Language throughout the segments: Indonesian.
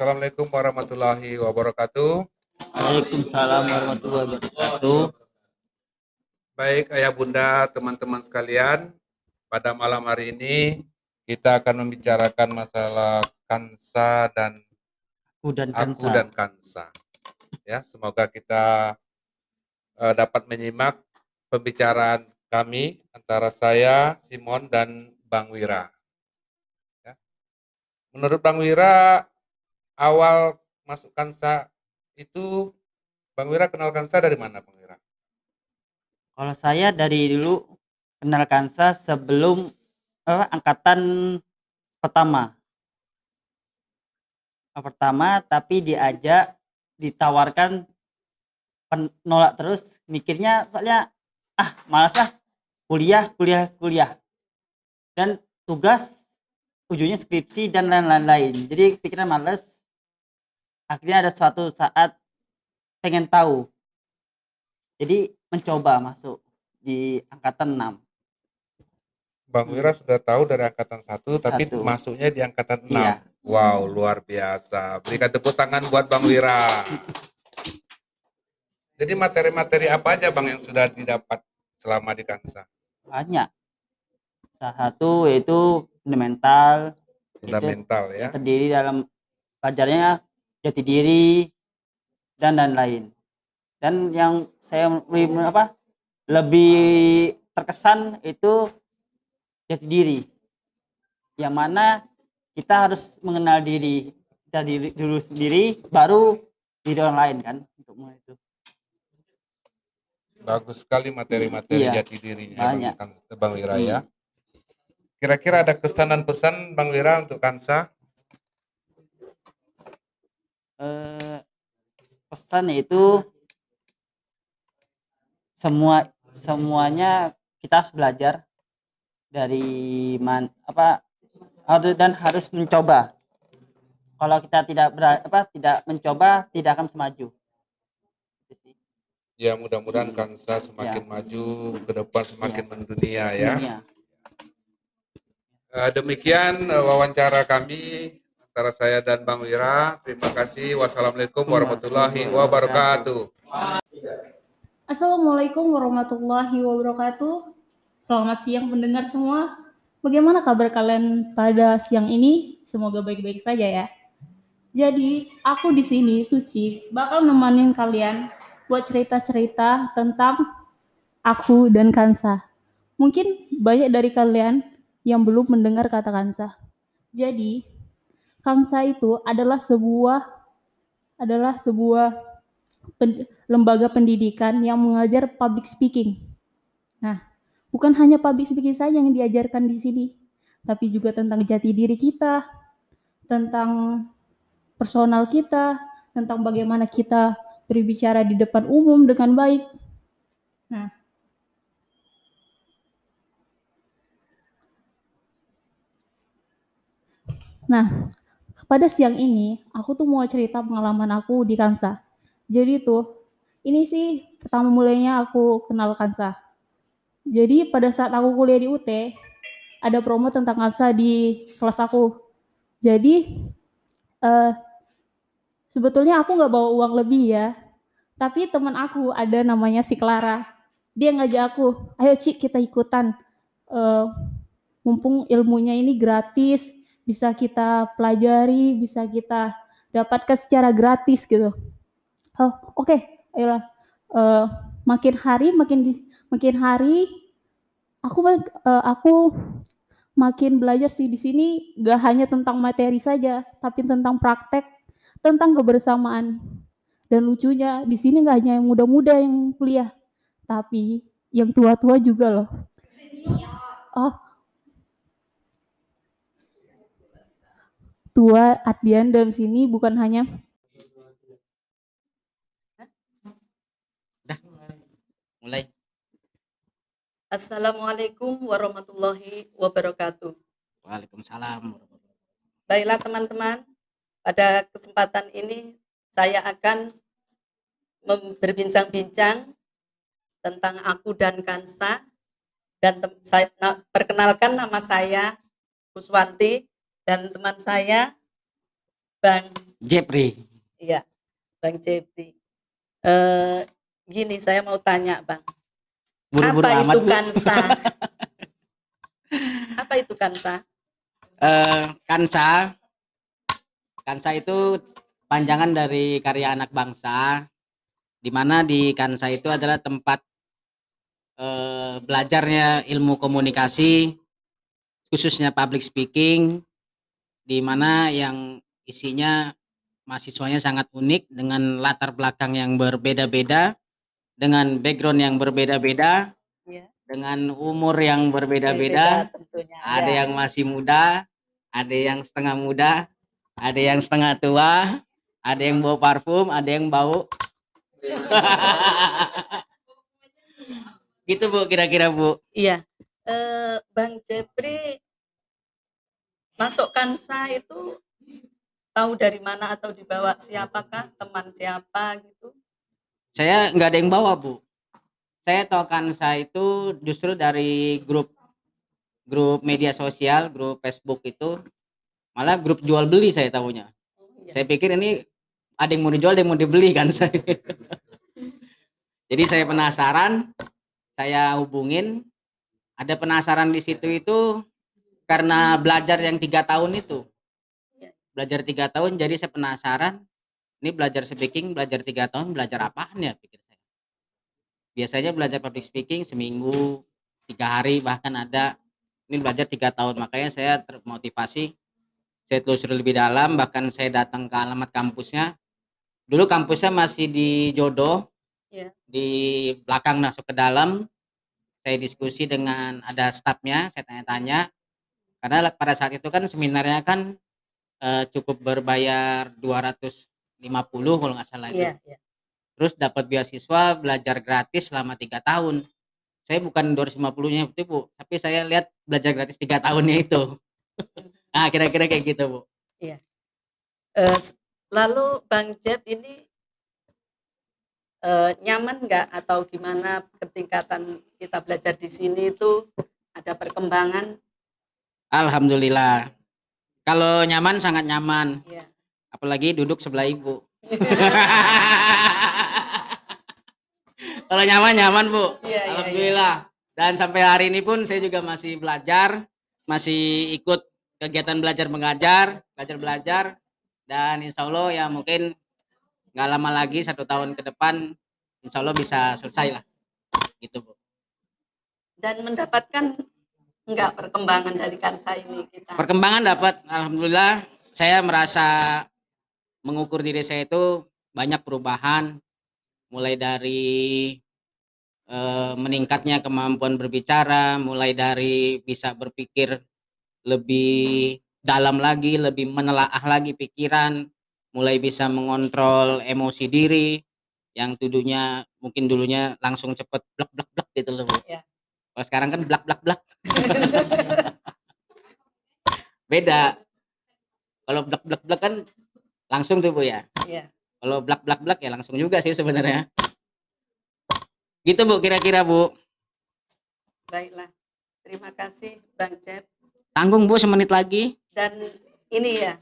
Assalamualaikum warahmatullahi wabarakatuh. Waalaikumsalam warahmatullahi wabarakatuh. Baik ayah bunda teman-teman sekalian, pada malam hari ini kita akan membicarakan masalah kansa dan Aku dan aku Kansa. dan kansa. Ya, semoga kita eh, dapat menyimak pembicaraan kami antara saya, Simon dan Bang Wira. Ya. Menurut Bang Wira, awal masuk kansa itu Bang Wira kenal kansa dari mana Bang Wira? Kalau saya dari dulu kenal Kansa sebelum apa, angkatan pertama. Pertama tapi diajak ditawarkan penolak terus mikirnya soalnya ah malas ah kuliah kuliah kuliah dan tugas ujungnya skripsi dan lain-lain jadi pikiran males akhirnya ada suatu saat pengen tahu jadi mencoba masuk di angkatan 6 Bang Hmm. Wira sudah tahu dari angkatan satu, tapi Satu. masuknya di angkatan 6. Iya. Wow, luar biasa. Berikan tepuk tangan buat Bang Wira. Jadi materi-materi apa aja Bang yang sudah didapat selama di Kansa? banyak salah satu yaitu fundamental Fundamental ya. yang terdiri dalam pelajarannya jati diri dan lain-lain dan yang saya lebih apa lebih terkesan itu jati diri yang mana kita harus mengenal diri kita diri dulu sendiri baru diri orang lain kan untuk mulai itu Bagus sekali materi-materi Iya, jati dirinya banyak. Bang, Kan- Bang Wira Hmm. ya. Kira-kira ada kesan dan pesan Bang Wira untuk Kansa? Eh, pesan itu semua semuanya kita harus belajar dari man apa harus dan harus mencoba kalau kita tidak ber, apa tidak mencoba tidak akan semaju Ya mudah-mudahan. Kansa semakin Ya. maju ke depan semakin Iya. mendunia ya. dunia. Eh, demikian eh, wawancara kami antara saya dan Bang Wira. Terima kasih. Wassalamualaikum warahmatullahi wabarakatuh. Assalamualaikum warahmatullahi wabarakatuh. Selamat siang pendengar semua. Bagaimana kabar kalian pada siang ini? Semoga baik-baik saja ya. Jadi, aku di sini Suci bakal nemenin kalian buat cerita-cerita tentang aku dan Kansa. Mungkin banyak dari kalian yang belum mendengar kata Kansa. Jadi, Kansa itu adalah sebuah adalah sebuah pen- lembaga pendidikan yang mengajar public speaking. Nah, bukan hanya public speaking saja yang diajarkan di sini, tapi juga tentang jati diri kita, tentang personal kita, tentang bagaimana kita berbicara di depan umum dengan baik. Nah, Nah, pada siang ini aku tuh mau cerita pengalaman aku di Kansa. Jadi tuh, ini sih pertama mulainya aku kenal Kansa. Jadi pada saat aku kuliah di UT, ada promo tentang Kansa di kelas aku. Jadi eh, sebetulnya aku nggak bawa uang lebih ya, tapi teman aku ada namanya si Clara. Dia ngajak aku, ayo Ci kita ikutan. Eh, mumpung ilmunya ini gratis, bisa kita pelajari, bisa kita dapatkan secara gratis gitu. Oh, oke, ayolah. Eh, makin hari makin di- makin hari aku eh, aku makin belajar sih di sini gak hanya tentang materi saja, tapi tentang praktek, tentang kebersamaan. Dan lucunya di sini gak hanya yang muda-muda yang kuliah, tapi yang tua-tua juga loh. Oh, tua artian dalam sini bukan hanya mulai Assalamualaikum warahmatullahi wabarakatuh. Waalaikumsalam. Baiklah teman-teman, pada kesempatan ini saya akan berbincang-bincang tentang aku dan Kansa dan saya na- perkenalkan nama saya Kuswanti dan teman saya Bang Jepri. Iya, Bang Jepri. Eh, gini, saya mau tanya, Bang. Buru-buru apa amat, itu kansa? apa itu kansa? Eh, Kansa. Kansa itu panjangan dari karya anak bangsa, di mana di Kansa itu adalah tempat eh, belajarnya ilmu komunikasi, khususnya public speaking, di mana yang isinya mahasiswanya sangat unik dengan latar belakang yang berbeda-beda, dengan background yang berbeda-beda, Iya. dengan umur yang berbeda-beda. ada Ya. yang masih muda, ada yang setengah muda, ada yang setengah tua, ada yang bau parfum, ada yang bau. gitu bu, kira-kira bu. Iya. Eh, Bang Jepri masuk kansa itu tahu dari mana atau dibawa siapakah teman siapa gitu? Saya nggak ada yang bawa bu. Saya tahu Kansa itu justru dari grup grup media sosial, grup Facebook itu, malah grup jual beli saya tahunya. Oh, iya. Saya pikir ini ada yang mau dijual, ada yang mau dibeli kan saya. Jadi saya penasaran, saya hubungin. Ada penasaran di situ itu karena belajar yang tiga tahun itu. Iya. Belajar tiga tahun, jadi saya penasaran. Ini belajar speaking, belajar tiga tahun, belajar apaan ya pikir saya. Biasanya belajar public speaking seminggu, tiga hari bahkan ada. Ini belajar tiga tahun, makanya saya termotivasi saya telusuri lebih dalam bahkan saya datang ke alamat kampusnya dulu kampusnya masih di Jodoh Iya. di belakang masuk ke dalam saya diskusi dengan ada stafnya saya tanya-tanya karena pada saat itu kan seminarnya kan eh, cukup berbayar 250 kalau nggak salah itu. Iya, iya. terus dapat beasiswa belajar gratis selama tiga tahun. Saya bukan 250 nya itu bu. Tapi saya lihat belajar gratis tiga tahunnya itu. Nah kira-kira kayak gitu bu. S- lalu Bang Jep ini eh, nyaman nggak atau gimana ketingkatan kita belajar di sini itu? Ada perkembangan? Alhamdulillah. Kalau nyaman sangat nyaman, Ya. apalagi duduk sebelah ibu. Kalau nyaman nyaman bu. Iya, iya, iya. Alhamdulillah. Dan sampai hari ini pun saya juga masih belajar, masih ikut kegiatan belajar mengajar, belajar belajar, dan insya Allah ya mungkin nggak lama lagi satu tahun ke depan, insya Allah bisa selesai lah. Gitu bu. Dan mendapatkan nggak perkembangan dari Kansa ini kita? Perkembangan dapat, alhamdulillah. Saya merasa mengukur diri saya itu banyak perubahan, mulai dari eh, meningkatnya kemampuan berbicara, mulai dari bisa berpikir lebih dalam lagi, lebih menelaah lagi pikiran, mulai bisa mengontrol emosi diri, yang tuduhnya mungkin dulunya langsung cepet blak blak blak gitu loh. Ya. Kalau sekarang kan blak blak blak. Beda. Kalau blak blak blak kan langsung tuh Bu ya. Iya. Kalau blak blak blak ya langsung juga sih sebenarnya. Gitu Bu kira-kira Bu. Baiklah. Terima kasih Bang Jep. Tanggung Bu semenit lagi. Dan ini ya,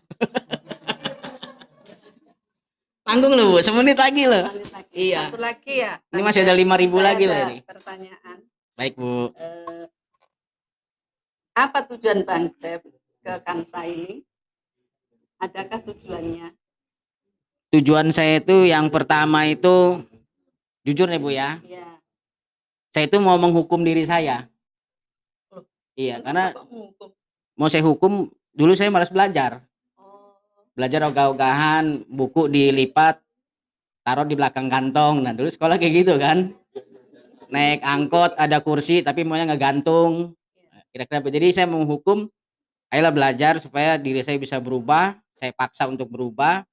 Tanggung loh Bu, semenit lagi loh. lanjut lagi. Iya. Satu lagi ya. Ini masih ada 5000 Saya lagi loh ini. Pertanyaan. Baik Bu. eh, apa tujuan Bang Jep ke Kansa ini? Adakah tujuannya? Tujuan saya itu yang pertama itu jujur nih Bu ya. Ya. Saya itu mau menghukum diri saya. Loh, Iya, karena mau saya hukum dulu saya malas belajar. Oh, belajar ogah-ogahan, buku dilipat, taruh di belakang kantong. Nah, dulu sekolah kayak gitu kan. Naik angkot, ada kursi, tapi maunya nggak gantung. Kira-kira begitu. Jadi saya menghukum, ayolah belajar supaya diri saya bisa berubah. Saya paksa untuk berubah,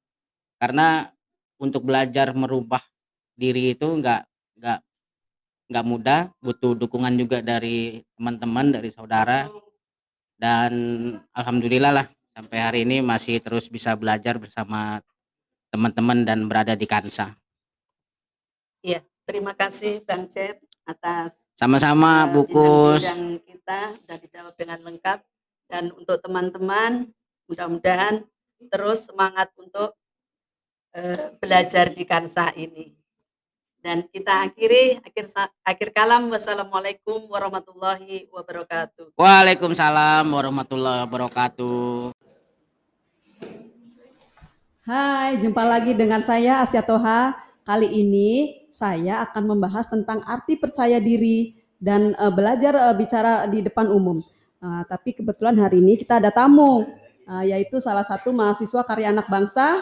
karena untuk belajar merubah diri itu nggak nggak nggak mudah, butuh dukungan juga dari teman-teman, dari saudara. Dan alhamdulillah lah sampai hari ini masih terus bisa belajar bersama teman-teman dan berada di Kansa. Terima kasih Bang Jep atas Sama-sama eh, Bukus. bincang-bincang kita sudah dijawab dengan lengkap dan untuk teman-teman mudah-mudahan terus semangat untuk eh, belajar di Kansa ini. Dan kita akhiri akhir akhir kalam wassalamualaikum warahmatullahi wabarakatuh. Waalaikumsalam warahmatullahi wabarakatuh. Hai, jumpa lagi dengan saya Asya Toha. Kali ini saya akan membahas tentang arti percaya diri dan eh, belajar eh, bicara di depan umum. Eh, tapi kebetulan hari ini kita ada tamu, eh, yaitu salah satu mahasiswa karya anak bangsa,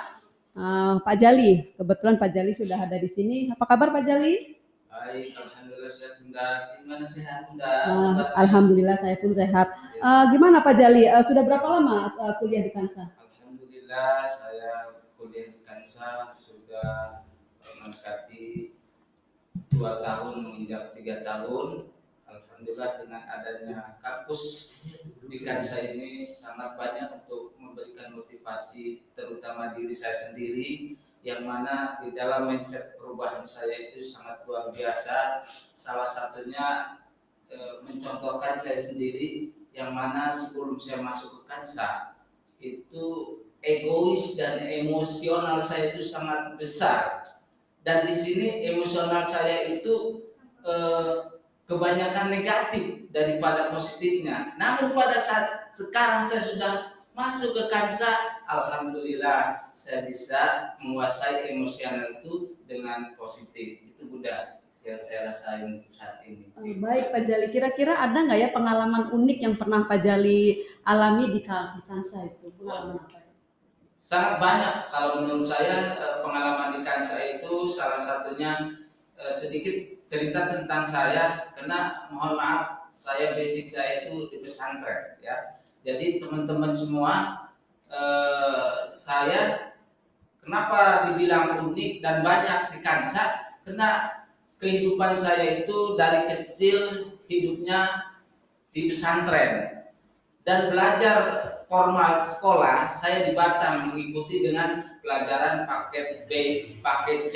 eh, Pak Jali. Kebetulan Pak Jali sudah ada di sini. Apa kabar Pak Jali? Baik, alhamdulillah sehat Bunda. Gimana sehat Bunda? Eh, Alhamdulillah saya pun sehat. Eh, gimana Pak Jali? Eh, sudah berapa lama eh, kuliah di Kansa? Alhamdulillah saya kuliah di Kansa sudah mendekati dua tahun menginjak tiga tahun. Alhamdulillah dengan adanya kampus di Kansa ini sangat banyak untuk memberikan motivasi terutama diri saya sendiri yang mana di dalam mindset perubahan saya itu sangat luar biasa. Salah satunya eh, mencontohkan saya sendiri yang mana sebelum saya masuk ke Kansa itu egois dan emosional saya itu sangat besar dan di sini emosional saya itu eh, kebanyakan negatif daripada positifnya. Namun pada saat sekarang saya sudah masuk ke Kansa, alhamdulillah saya bisa menguasai emosional itu dengan positif. Itu Bunda yang saya rasain saat ini. Eh, Baik Pak Jali, kira-kira ada nggak ya pengalaman unik yang pernah Pak Jali alami di, di Kansa itu? Pengalaman apa? Sangat banyak. Kalau menurut saya eh, pengalaman di Kansa itu salah satunya eh, sedikit cerita tentang saya. Karena mohon maaf saya basic saya itu di pesantren ya. Jadi teman-teman semua eh, saya kenapa dibilang unik dan banyak di Kansa? Karena kehidupan saya itu dari kecil hidupnya di pesantren. Dan belajar formal sekolah saya di Batam mengikuti dengan pelajaran paket B, paket C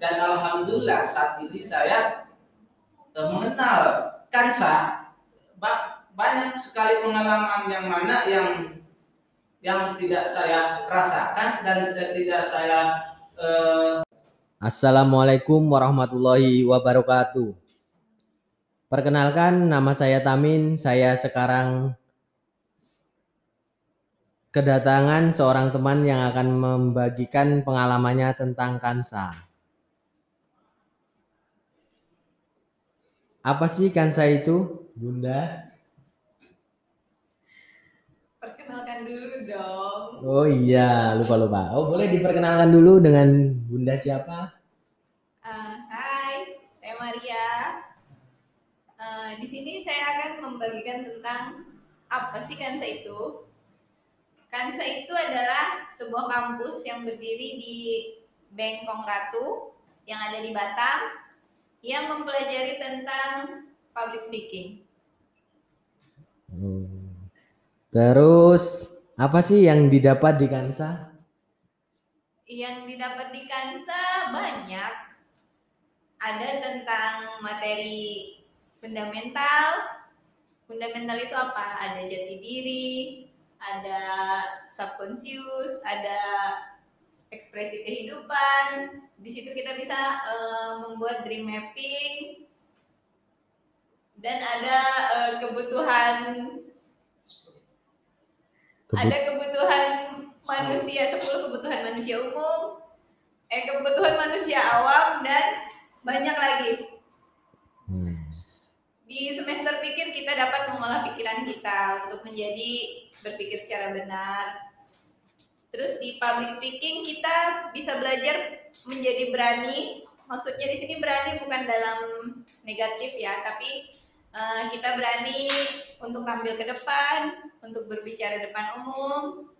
dan alhamdulillah saat ini saya eh, mengenal Kansa Ba- banyak sekali pengalaman yang mana yang yang tidak saya rasakan dan tidak saya eh, Assalamualaikum warahmatullahi wabarakatuh. Perkenalkan, nama saya Tamin. Saya sekarang kedatangan seorang teman yang akan membagikan pengalamannya tentang Kansa. Apa sih Kansa itu, Bunda? Perkenalkan dulu dong. Oh iya, lupa-lupa. Oh, boleh diperkenalkan dulu dengan Bunda siapa? Eh, hai, saya Maria. Eh, di sini saya akan membagikan tentang apa sih Kansa itu. Kansa itu adalah sebuah kampus yang berdiri di Bengkong Ratu yang ada di Batam yang mempelajari tentang public speaking. Oh. Terus, apa sih yang didapat di Kansa? Yang didapat di Kansa banyak. Ada tentang materi fundamental. Fundamental itu apa? Ada jati diri, ada subconscious, ada ekspresi kehidupan. Di situ kita bisa eh, membuat dream mapping dan ada eh, kebutuhan ada kebutuhan manusia 10 kebutuhan manusia umum eh kebutuhan manusia awam dan banyak lagi Hmm. di semester pikir kita dapat mengolah pikiran kita untuk menjadi berpikir secara benar. Terus di public speaking kita bisa belajar menjadi berani. Maksudnya di sini berani bukan dalam negatif ya tapi eh, kita berani untuk tampil ke depan untuk berbicara depan umum.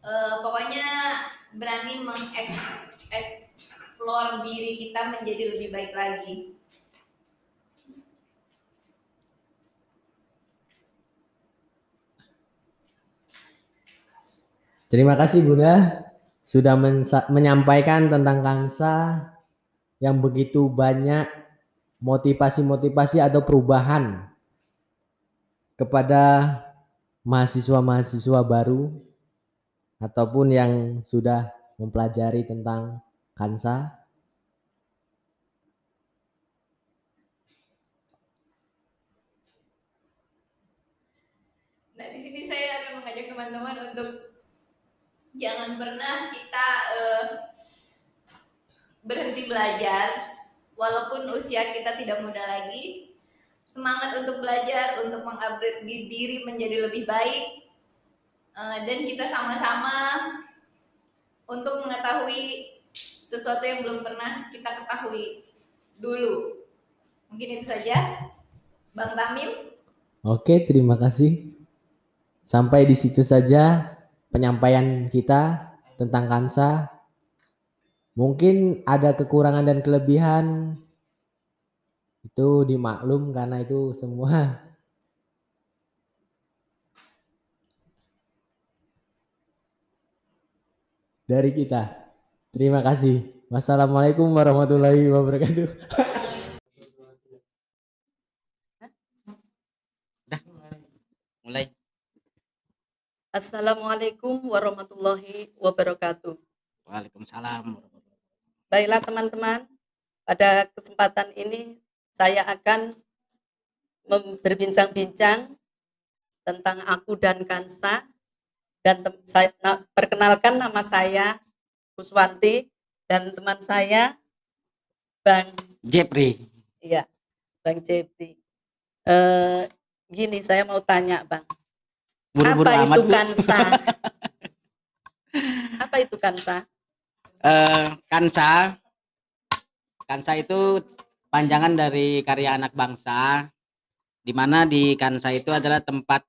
Eh, pokoknya berani mengeksplor diri kita menjadi lebih baik lagi. Terima kasih Bunda sudah menyampaikan tentang Kansa yang begitu banyak motivasi-motivasi atau perubahan kepada mahasiswa-mahasiswa baru ataupun yang sudah mempelajari tentang Kansa? Nah, di sini saya akan mengajak teman-teman untuk jangan pernah kita eh, berhenti belajar walaupun usia kita tidak muda lagi. Semangat untuk belajar, untuk mengupgrade di- diri menjadi lebih baik. Eh, dan kita sama-sama untuk mengetahui sesuatu yang belum pernah kita ketahui dulu. Mungkin itu saja. Bang Tamim. Oke, terima kasih. Sampai di situ saja penyampaian kita tentang Kansa. Mungkin ada kekurangan dan kelebihan itu dimaklum karena itu semua dari kita. Terima kasih. Wassalamualaikum warahmatullahi wabarakatuh. mulai Assalamualaikum warahmatullahi wabarakatuh. Waalaikumsalam Baiklah teman-teman, pada kesempatan ini saya akan berbincang-bincang tentang aku dan Kansa dan saya na- perkenalkan nama saya Kuswanti dan teman saya Bang Jepri Iya, Bang Jepri. Eh, gini, saya mau tanya, Bang. Buru-buru apa amat itu kansa? apa itu kansa? Eh, Kansa Kansa itu panjangan dari karya anak bangsa di mana di Kansa itu adalah tempat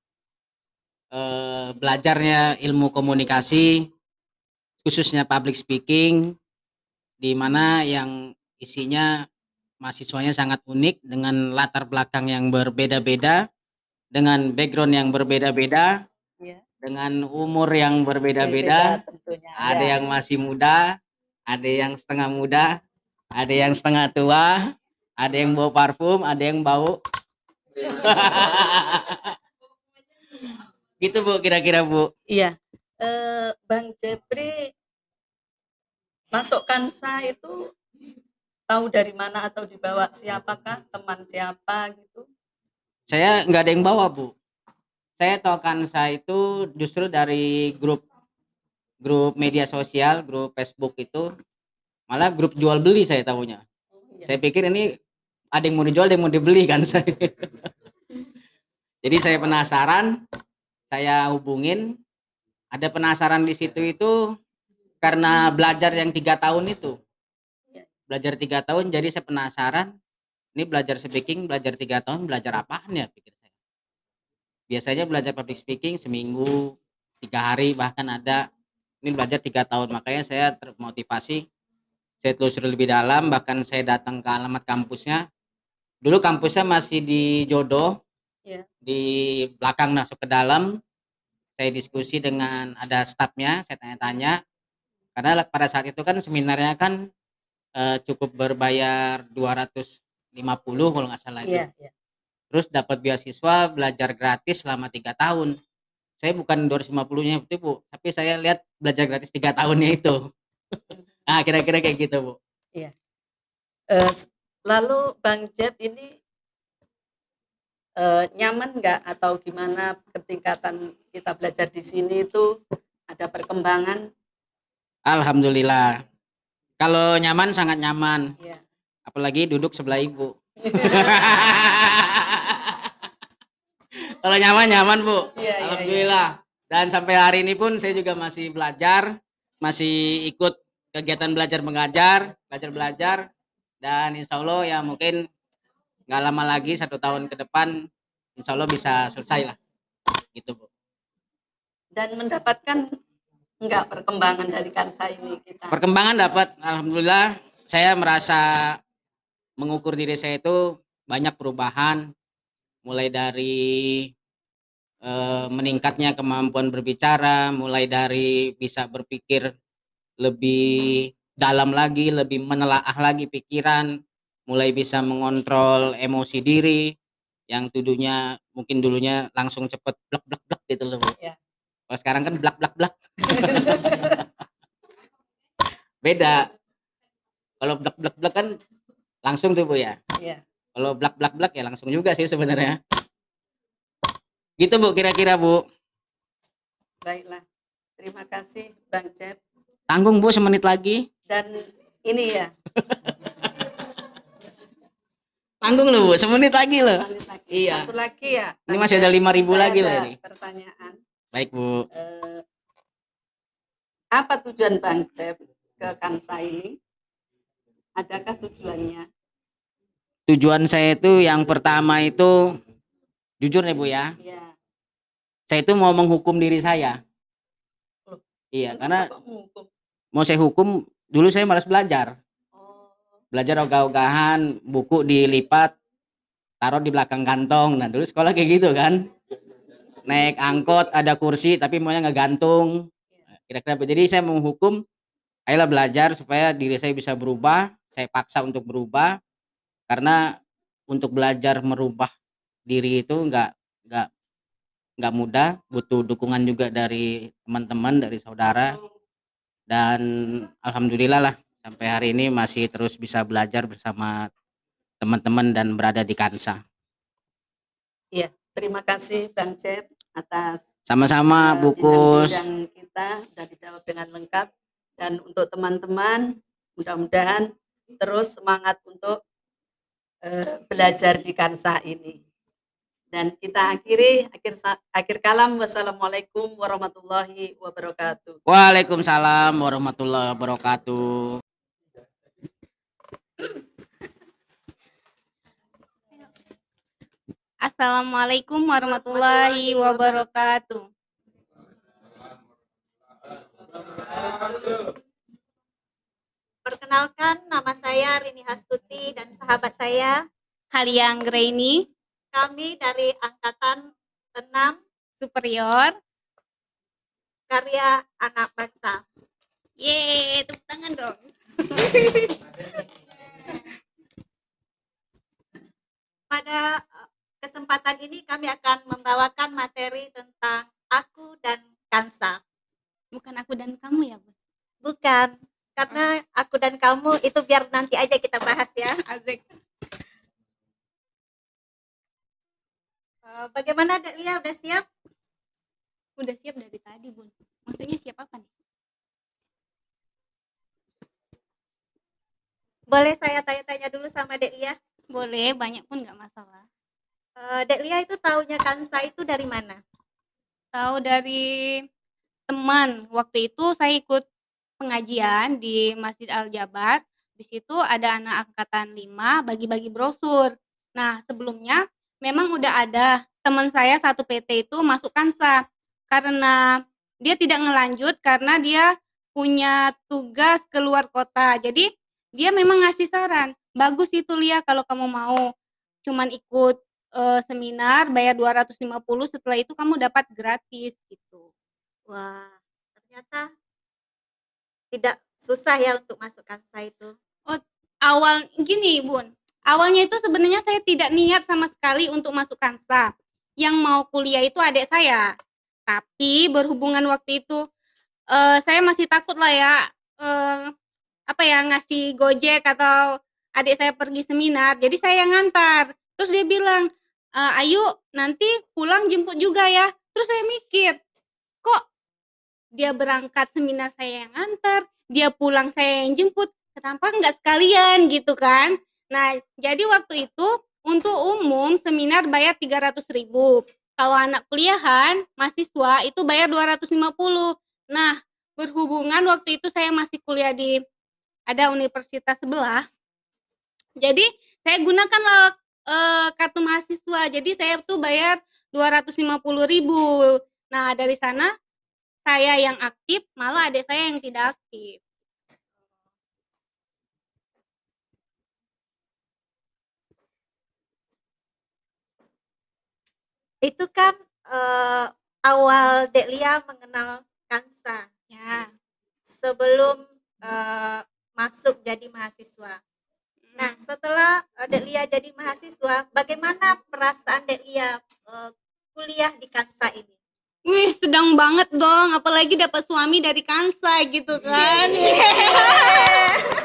eh, belajarnya ilmu komunikasi khususnya public speaking di mana yang isinya mahasiswanya sangat unik dengan latar belakang yang berbeda-beda dengan background yang berbeda-beda Ya. dengan umur yang berbeda-beda tentunya. ada Ya. yang masih muda, ada yang setengah muda, ada yang setengah tua, ada yang bau parfum, ada yang bau. gitu Bu kira-kira Bu. Iya. Eh, Bang Jepri masuk kansa itu tahu dari mana atau dibawa siapakah teman siapa gitu? Saya nggak ada yang bawa Bu. Saya tahu Kansa itu justru dari grup grup media sosial, grup Facebook itu malah grup jual beli saya tahunya. Iya. Saya pikir ini ada yang mau dijual, ada yang mau dibeli kan saya. Jadi saya penasaran, saya hubungin. Ada penasaran di situ itu karena belajar yang tiga tahun itu. Iya. Belajar tiga tahun, jadi saya penasaran. Ini belajar speaking, belajar tiga tahun, belajar apaan ya pikir saya. Biasanya belajar public speaking seminggu, tiga hari bahkan ada. Ini belajar tiga tahun, makanya saya termotivasi saya telusuri lebih dalam bahkan saya datang ke alamat kampusnya dulu kampusnya masih di Jodoh Iya. di belakang masuk ke dalam saya diskusi dengan ada stafnya saya tanya-tanya karena pada saat itu kan seminarnya kan eh, cukup berbayar 250 kalau nggak salah itu Iya, iya. terus dapat beasiswa belajar gratis selama tiga tahun saya bukan 250 nya itu bu tapi saya lihat belajar gratis tiga tahunnya itu nah kira-kira kayak gitu bu Eh, s- lalu Bang Jeb ini eh, nyaman nggak atau gimana ketingkatan kita belajar di sini itu ada perkembangan? Alhamdulillah. Kalau nyaman sangat nyaman. Iya. Apalagi duduk sebelah ibu. Kalau nyaman nyaman bu. Iya, Alhamdulillah. Dan sampai hari ini pun saya juga masih belajar, masih ikut kegiatan belajar mengajar, belajar belajar. Dan insya Allah ya mungkin nggak lama lagi satu tahun ke depan, insya Allah bisa selesai lah. Gitu bu. Dan mendapatkan nggak perkembangan dari kansa ini kita? Perkembangan dapat, alhamdulillah. Saya merasa mengukur diri saya itu banyak perubahan, mulai dari eh, meningkatnya kemampuan berbicara, mulai dari bisa berpikir lebih dalam lagi, lebih menelaah lagi pikiran, mulai bisa mengontrol emosi diri, yang tuduhnya mungkin dulunya langsung cepet blak blak blak gitu loh. Ya. Kalau sekarang kan blak blak blak. beda. Kalau blek blek blek kan langsung tuh Bu ya. Iya. Kalau blak blak blak ya langsung juga sih sebenarnya. Gitu Bu kira-kira Bu. Baiklah. Terima kasih Bang Cep. Tanggung Bu semenit lagi. Dan ini ya, Tanggung loh Bu, semenit lagi loh. lanjut lagi. Iya. Satu lagi ya. Ini masih ada. 5.000 Saya lagi loh ada ini. Pertanyaan. Baik Bu. Eh, apa tujuan Bang Cep ke Kansa ini? Adakah tujuannya? Tujuan saya itu yang pertama itu jujur nih Bu ya. Iya. Saya itu mau menghukum diri saya. Loh, Iya, karena mau saya hukum dulu saya malas belajar. Oh, Belajar ogah-ogahan, buku dilipat, taruh di belakang kantong. Nah, dulu sekolah kayak gitu kan. Naik angkot ada kursi tapi maunya nggak gantung. Kira-kira begitu. jadi saya menghukum ayolah belajar supaya diri saya bisa berubah. Saya paksa untuk berubah karena untuk belajar merubah diri itu nggak nggak nggak mudah, butuh dukungan juga dari teman-teman, dari saudara. Dan alhamdulillah lah sampai hari ini masih terus bisa belajar bersama teman-teman dan berada di Kansa. iya. Terima kasih Bang Cep atas Sama-sama eh, Bukus. bincang-bincang kita sudah dijawab dengan lengkap dan untuk teman-teman mudah-mudahan terus semangat untuk eh, belajar di Kansa ini. Dan kita akhiri akhir akhir kalam wassalamualaikum warahmatullahi wabarakatuh. Waalaikumsalam warahmatullahi wabarakatuh. Assalamualaikum warahmatullahi wabarakatuh. Perkenalkan, nama saya Rini Hastuti dan sahabat saya. Halia Anggraini, Kami dari Angkatan 6 superior. Karya Anak Bangsa. Yeay, tepuk tangan dong. Pada eh, kesempatan ini kami akan membawakan materi tentang aku dan Kansa. Bukan aku dan kamu ya, Bu. Bukan, karena aku dan kamu itu biar nanti aja kita bahas ya. Azek. Eh, Bagaimana Delia, udah siap? Udah siap dari tadi, Bun. Maksudnya siap apa nih? Boleh saya tanya-tanya dulu sama Delia? Boleh, banyak pun nggak masalah. Eh, Delia itu taunya Kansa itu dari mana? Tahu dari teman. Waktu itu saya ikut pengajian di Masjid Al Jabat. Di situ ada anak angkatan 5 bagi-bagi brosur. Nah, sebelumnya memang udah ada teman saya satu PT itu masuk Kansa. Karena dia tidak ngelanjut karena dia punya tugas keluar kota. Jadi dia memang ngasih saran, bagus itu Lia kalau kamu mau cuman ikut eh, seminar bayar 250 setelah itu kamu dapat gratis gitu. Wah, ternyata tidak susah ya untuk masuk Kansa itu. Awal gini, Bun. Awalnya itu sebenarnya saya tidak niat sama sekali untuk masuk Kansa. Yang mau kuliah itu adik saya. Tapi berhubungan waktu itu eh, saya masih takut lah ya eh, apa ya ngasih Gojek atau adik saya pergi seminar. Jadi saya yang ngantar. Terus dia bilang, "Eh, "Ayo nanti pulang jemput juga ya." Terus saya mikir, kok dia berangkat seminar saya yang ngantar, dia pulang saya yang jemput, kenapa nggak sekalian gitu kan? Nah, jadi waktu itu untuk umum seminar bayar 300.000. Kalau anak kuliahan, mahasiswa itu bayar 250. Nah, berhubungan waktu itu saya masih kuliah di ada universitas sebelah. Jadi saya gunakanlah eh, kartu mahasiswa. Jadi saya tuh bayar 250.000. Nah, dari sana saya yang aktif, malah adik saya yang tidak aktif. Itu kan eh, awal Delia mengenal Kansa Ya. sebelum eh, masuk jadi mahasiswa. Nah, setelah eh, Delia jadi mahasiswa, bagaimana perasaan Delia eh, kuliah di Kansa ini? Wih, sedang banget dong, apalagi dapat suami dari Kansa gitu kan.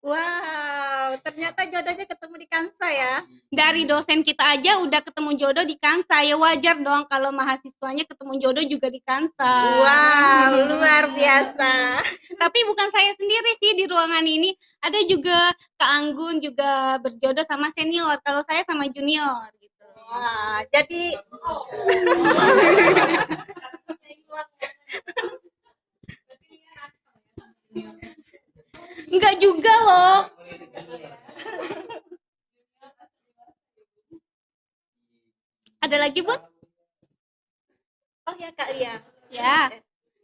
Wow, ternyata jodohnya ketemu di Kansa ya. Dari dosen kita aja udah ketemu jodoh di Kansa, ya wajar dong kalau mahasiswanya ketemu jodoh juga di Kansa. Wow, luar biasa. Tapi bukan saya sendiri sih di ruangan ini, ada juga Kak Anggun juga berjodoh sama senior, kalau saya sama junior. Wah, jadi Enggak juga loh. Ada lagi, Bun? oh ya Kak Lia. Ya.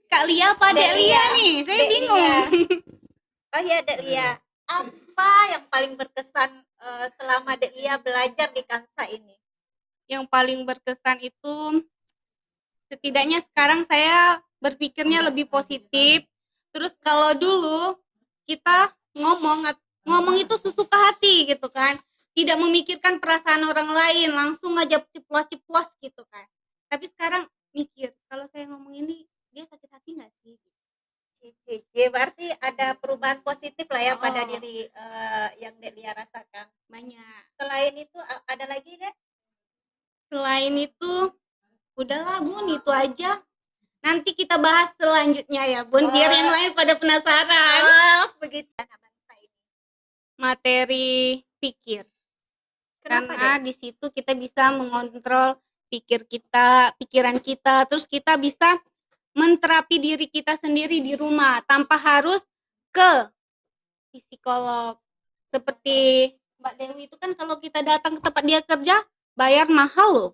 Kak Lia apa Dek Dek Lia Lia. nih? Saya Dek bingung. Lia. Oh ya Dek Lia. Apa yang paling berkesan eh, selama Dek Lia belajar di Kansa ini? Yang paling berkesan itu setidaknya sekarang saya berpikirnya lebih positif. Terus kalau dulu kita ngomong ngomong itu sesuka hati gitu kan. Tidak memikirkan perasaan orang lain, langsung aja ceplos-ceplos gitu kan. Tapi sekarang mikir, kalau saya ngomong ini dia sakit hati nggak sih? Cici, berarti ada perubahan positif lah ya pada Oh. diri eh, yang Dek Lia rasakan. Banyak. Selain itu ada lagi Dek? Selain itu, udahlah Bun, itu aja. Nanti kita bahas selanjutnya ya Bun, biar yang lain pada penasaran. Oh, begitu. Materi pikir. Kenapa, Karena di situ kita bisa mengontrol pikir kita, pikiran kita, terus kita bisa menterapi diri kita sendiri di rumah tanpa harus ke psikolog. Seperti Mbak Dewi itu kan kalau kita datang ke tempat dia kerja, bayar mahal loh.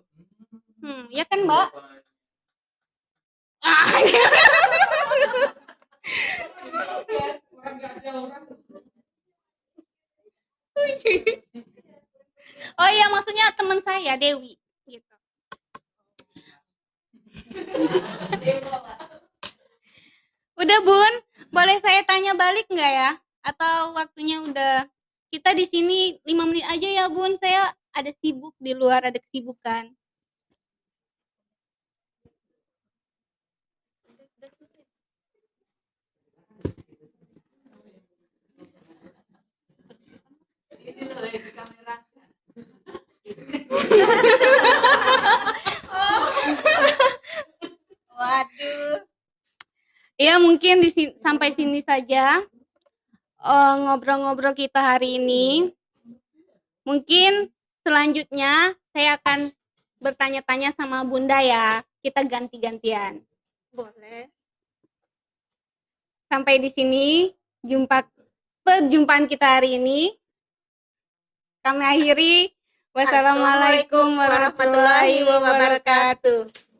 Hmm, ya kan Mbak? Oh iya maksudnya teman saya Dewi gitu. Udah Bun, boleh saya tanya balik nggak ya? Atau waktunya udah kita di sini lima menit aja ya Bun, saya ada sibuk di luar ada kesibukan. Waduh. Ya mungkin di si- sampai sini saja eh, ngobrol-ngobrol kita hari ini. Mungkin selanjutnya saya akan bertanya-tanya sama Bunda ya. Kita ganti-gantian. Boleh. Sampai di sini jumpa perjumpaan kita hari ini. Kami akhiri. Wassalamualaikum warahmatullahi wabarakatuh.